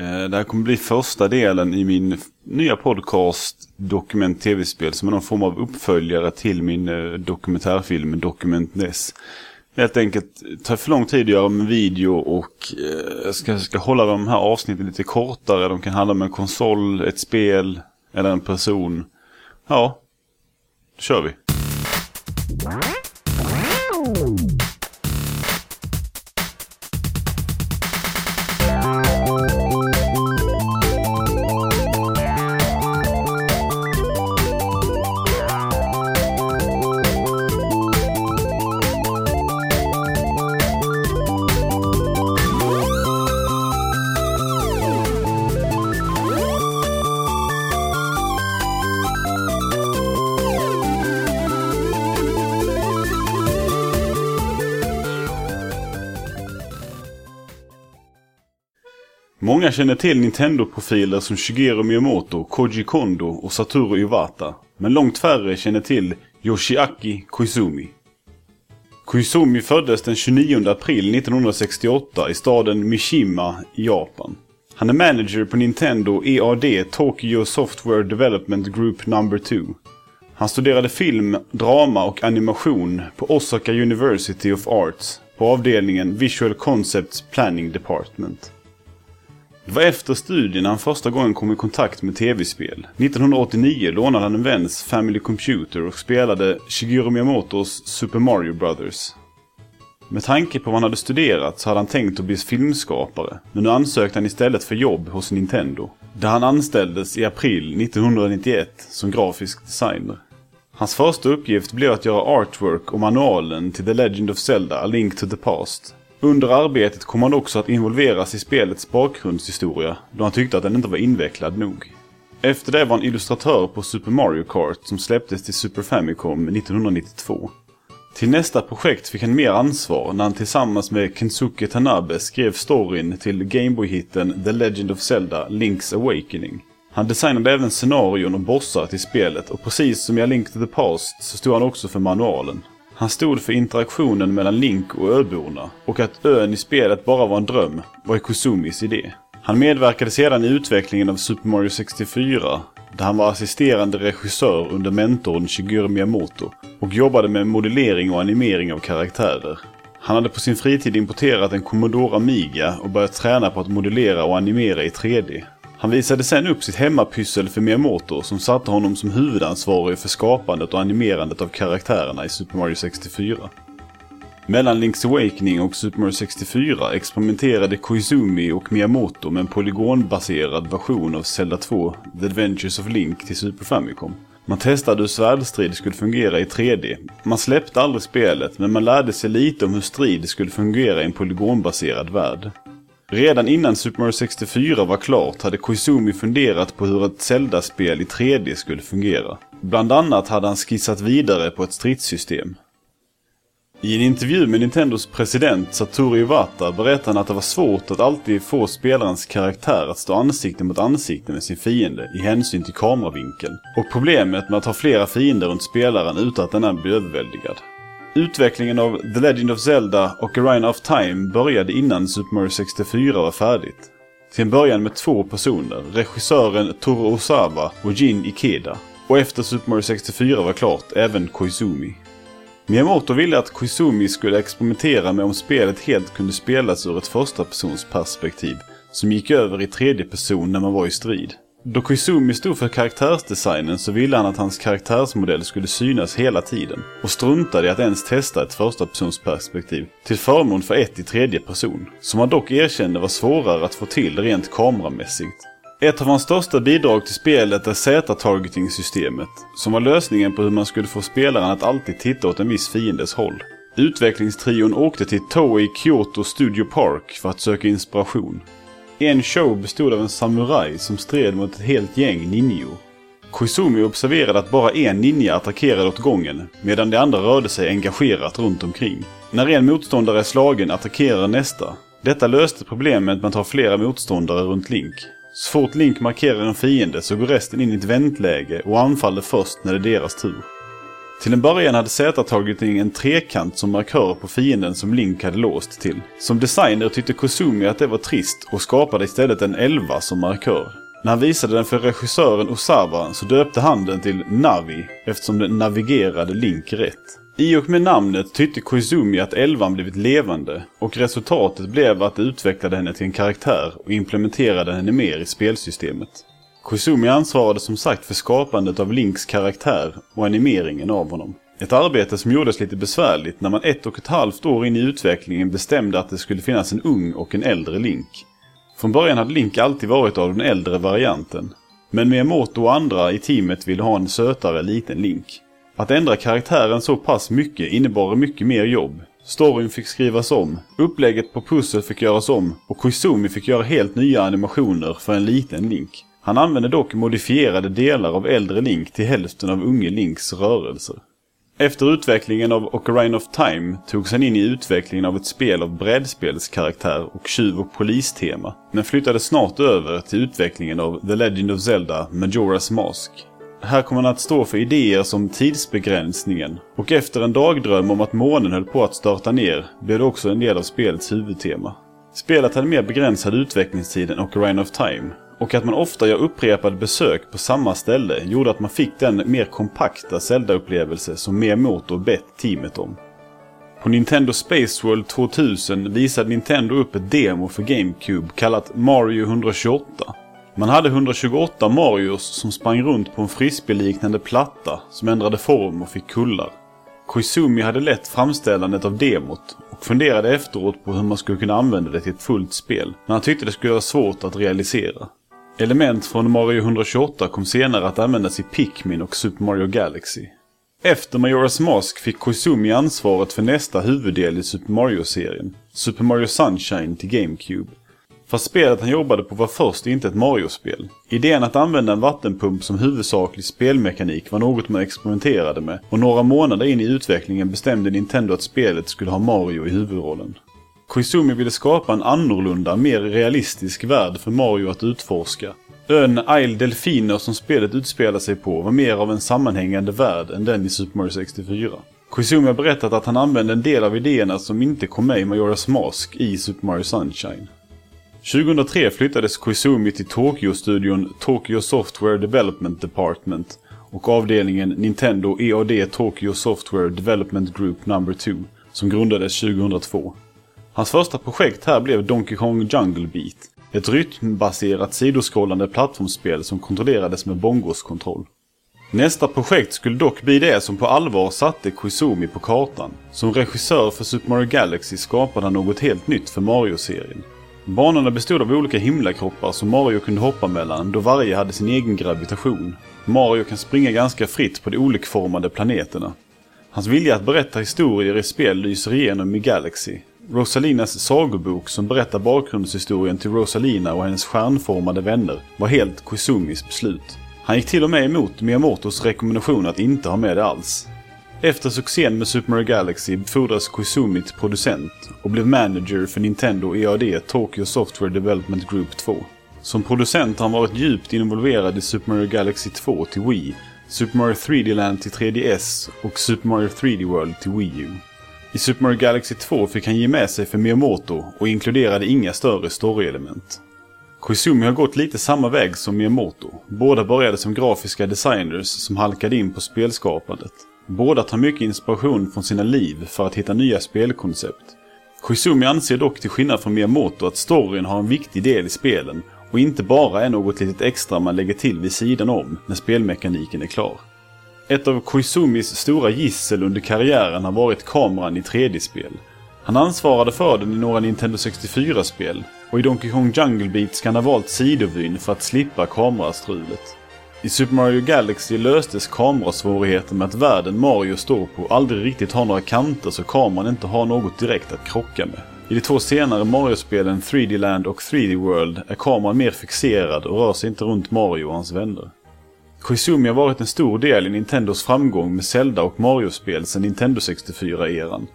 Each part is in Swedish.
Eh, det här kommer bli första delen i min nya podcast Dokument TV-spel som är någon form av uppföljare till min eh, dokumentärfilm Dokument Ness. Helt enkelt tar för lång tid att göra en video och eh, jag ska, ska hålla de här avsnitten lite kortare. De kan handla om en konsol, ett spel eller en person. Ja, då kör vi. Många känner till Nintendo-profiler som Shigeru Miyamoto, Koji Kondo och Satoru Iwata. Men långt färre känner till Yoshiaki Koizumi. Koizumi föddes den 29 april 1968 i staden Mishima i Japan. Han är manager på Nintendo EAD Tokyo Software Development Group No. 2. Han studerade film, drama och animation på Osaka University of Arts på avdelningen Visual Concepts Planning Department. Det var efter studien han första gången kom i kontakt med tv-spel. 1989 lånade han en väns Family Computer och spelade Shigeru Miyamotos Super Mario Brothers. Med tanke på vad han hade studerat så hade han tänkt att bli filmskapare, men nu ansökte han istället för jobb hos Nintendo. Där han anställdes i april 1991 som grafisk designer. Hans första uppgift blev att göra artwork och manualen till The Legend of Zelda A Link to the Past. Under arbetet kom han också att involveras i spelets bakgrundshistoria då han tyckte att den inte var invecklad nog. Efter det var han illustratör på Super Mario Kart som släpptes till Super Famicom 1992. Till nästa projekt fick han mer ansvar när han tillsammans med Kensuke Tanabe skrev storyn till Gameboy-hitten The Legend of Zelda Link's Awakening. Han designade även scenarion och bossar till spelet och precis som i A Link to the Past så stod han också för manualen. Han stod för interaktionen mellan Link och öborna och att ön i spelet bara var en dröm var Kosumis idé. Han medverkade sedan i utvecklingen av Super Mario 64 där han var assisterande regissör under mentorn Shigeru Miyamoto och jobbade med modellering och animering av karaktärer. Han hade på sin fritid importerat en Commodore Amiga och börjat träna på att modellera och animera i 3D. Han visade sen upp sitt hemmapyssel för Miyamoto som satte honom som huvudansvarig för skapandet och animerandet av karaktärerna i Super Mario 64. Mellan Link's Awakening och Super Mario 64 experimenterade Koizumi och Miyamoto med en polygonbaserad version av Zelda 2, The Adventures of Link till Super Famicom. Man testade hur svärdstrid skulle fungera i 3D. Man släppte aldrig spelet, men man lärde sig lite om hur strid skulle fungera i en polygonbaserad värld. Redan innan Super Mario 64 var klart hade Koizumi funderat på hur ett Zelda-spel i 3D skulle fungera. Bland annat hade han skissat vidare på ett stridssystem. I en intervju med Nintendos president Satoru Iwata berättade han att det var svårt att alltid få spelarens karaktär att stå ansikte mot ansikte med sin fiende i hänsyn till kameravinkeln och problemet med att ha flera fiender runt spelaren utan att denna blir överväldigad. Utvecklingen av The Legend of Zelda och Arena of Time började innan Super Mario 64 var färdigt. Till en början med två personer, regissören Toro Osawa och Jin Ikeda. Och efter Super Mario 64 var klart, även Koizumi. Miyamoto ville att Koizumi skulle experimentera med om spelet helt kunde spelas ur ett första persons perspektiv som gick över i tredje person när man var i strid. Då Koizumi stod för karaktärsdesignen så ville han att hans karaktärsmodell skulle synas hela tiden och struntade i att ens testa ett första perspektiv till förmån för ett i tredje person, som han dock erkände var svårare att få till rent kameramässigt. Ett av hans största bidrag till spelet är Z-targeting-systemet, som var lösningen på hur man skulle få spelaren att alltid titta åt en viss fiendes håll. Utvecklingstrion åkte till Toei Kyoto Studio Park för att söka inspiration. En show bestod av en samuraj som stred mot ett helt gäng ninjor. Koizumi observerade att bara en ninja attackerade åt gången, medan de andra rörde sig engagerat runt omkring. När en motståndare är slagen attackerar nästa. Detta löste problemet med att ha flera motståndare runt Link. Så fort Link markerar en fiende så går resten in i ett väntläge och anfaller först när det är deras tur. Till en början hade Z tagit in en trekant som markör på fienden som Link hade låst till. Som designer tyckte Kozumi att det var trist och skapade istället en 11 som markör. När han visade den för regissören Osawa så döpte han den till Navi eftersom den navigerade Link rätt. I och med namnet tyckte Koizumi att elvan blivit levande och resultatet blev att det utvecklade henne till en karaktär och implementerade henne mer i spelsystemet. Koizumi ansvarade som sagt för skapandet av Links karaktär och animeringen av honom. Ett arbete som gjordes lite besvärligt när man ett och ett halvt år in i utvecklingen bestämde att det skulle finnas en ung och en äldre Link. Från början hade Link alltid varit av den äldre varianten. Men Miyamoto och andra i teamet ville ha en sötare liten Link. Att ändra karaktären så pass mycket innebar mycket mer jobb. Storyn fick skrivas om, upplägget på pussel fick göras om och Koizumi fick göra helt nya animationer för en liten Link. Han använde dock modifierade delar av äldre Link till hälften av unge Links rörelser. Efter utvecklingen av Ocarina of Time togs han in i utvecklingen av ett spel av brädspelskaraktär och tjuv och polistema, men flyttade snart över till utvecklingen av The Legend of Zelda Majora's Mask. Här kommer han att stå för idéer som tidsbegränsningen och efter en dagdröm om att månen höll på att störta ner blev det också en del av spelets huvudtema. Spelet hade mer begränsad utvecklingstid än Ocarina of Time och att man ofta gör upprepade besök på samma ställe gjorde att man fick den mer kompakta Zelda-upplevelse som Miyamoto bett teamet om. På Nintendo Space World 2000 visade Nintendo upp ett demo för GameCube kallat Mario 128 man hade 128 Marios som sprang runt på en frisbeeliknande platta som ändrade form och fick kullar. Koizumi hade lett framställandet av demot och funderade efteråt på hur man skulle kunna använda det till ett fullt spel, men han tyckte det skulle vara svårt att realisera. Element från Mario 128 kom senare att användas i Pikmin och Super Mario Galaxy. Efter Majora's Mask fick Koizumi ansvaret för nästa huvuddel i Super Mario-serien, Super Mario Sunshine till GameCube. Fast spelet han jobbade på var först inte ett Mario-spel. Idén att använda en vattenpump som huvudsaklig spelmekanik var något man experimenterade med och några månader in i utvecklingen bestämde Nintendo att spelet skulle ha Mario i huvudrollen. Koizumi ville skapa en annorlunda, mer realistisk värld för Mario att utforska. Ön Isle Delfiner som spelet utspelar sig på var mer av en sammanhängande värld än den i Super Mario 64. Koizumi har berättat att han använde en del av idéerna som inte kom med i Majora's Mask i Super Mario Sunshine. 2003 flyttades Koizumi till Tokyo-studion Tokyo Software Development Department och avdelningen Nintendo EAD Tokyo Software Development Group No. 2 som grundades 2002. Hans första projekt här blev Donkey Kong Jungle Beat, ett rytmbaserat sidoskrollande plattformsspel som kontrollerades med bongoskontroll. Nästa projekt skulle dock bli det som på allvar satte Koizumi på kartan. Som regissör för Super Mario Galaxy skapade han något helt nytt för Mario-serien. Banorna bestod av olika himlakroppar som Mario kunde hoppa mellan då varje hade sin egen gravitation. Mario kan springa ganska fritt på de olikformade planeterna. Hans vilja att berätta historier i spel lyser igenom i Galaxy. Rosalinas sagobok som berättar bakgrundshistorien till Rosalina och hennes stjärnformade vänner var helt Koizumis beslut. Han gick till och med emot Miyamotos rekommendation att inte ha med det alls. Efter succén med Super Mario Galaxy befordrades Koizumi till producent och blev manager för Nintendo EAD Tokyo Software Development Group 2. Som producent har han varit djupt involverad i Super Mario Galaxy 2 till Wii, Super Mario 3D Land till 3DS och Super Mario 3D World till Wii U. I Super Mario Galaxy 2 fick han ge med sig för Miyamoto och inkluderade inga större storyelement. Koizumi har gått lite samma väg som Miyamoto. Båda började som grafiska designers som halkade in på spelskapandet. Båda tar mycket inspiration från sina liv för att hitta nya spelkoncept. Koizumi anser dock till skillnad från Miyamoto att storyn har en viktig del i spelen och inte bara är något litet extra man lägger till vid sidan om när spelmekaniken är klar. Ett av Koizumis stora gissel under karriären har varit kameran i 3D-spel. Han ansvarade för den i några Nintendo 64-spel och i Donkey Kong Jungle Beat ska han ha valt sidovyn för att slippa kamerastrulet. I Super Mario Galaxy löstes kamerasvårigheten med att världen Mario står på aldrig riktigt har några kanter så kameran inte har något direkt att krocka med. I de två senare Mario-spelen 3D Land och 3D World är kameran mer fixerad och rör sig inte runt Mario och hans vänner. Koizumi har varit en stor del i Nintendos framgång med Zelda och Mario-spel sedan Nintendo 64-eran.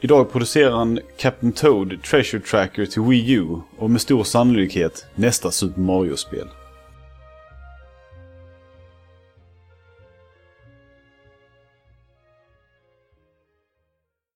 Idag producerar han Captain Toad Treasure Tracker till Wii U och med stor sannolikhet nästa Super Mario-spel.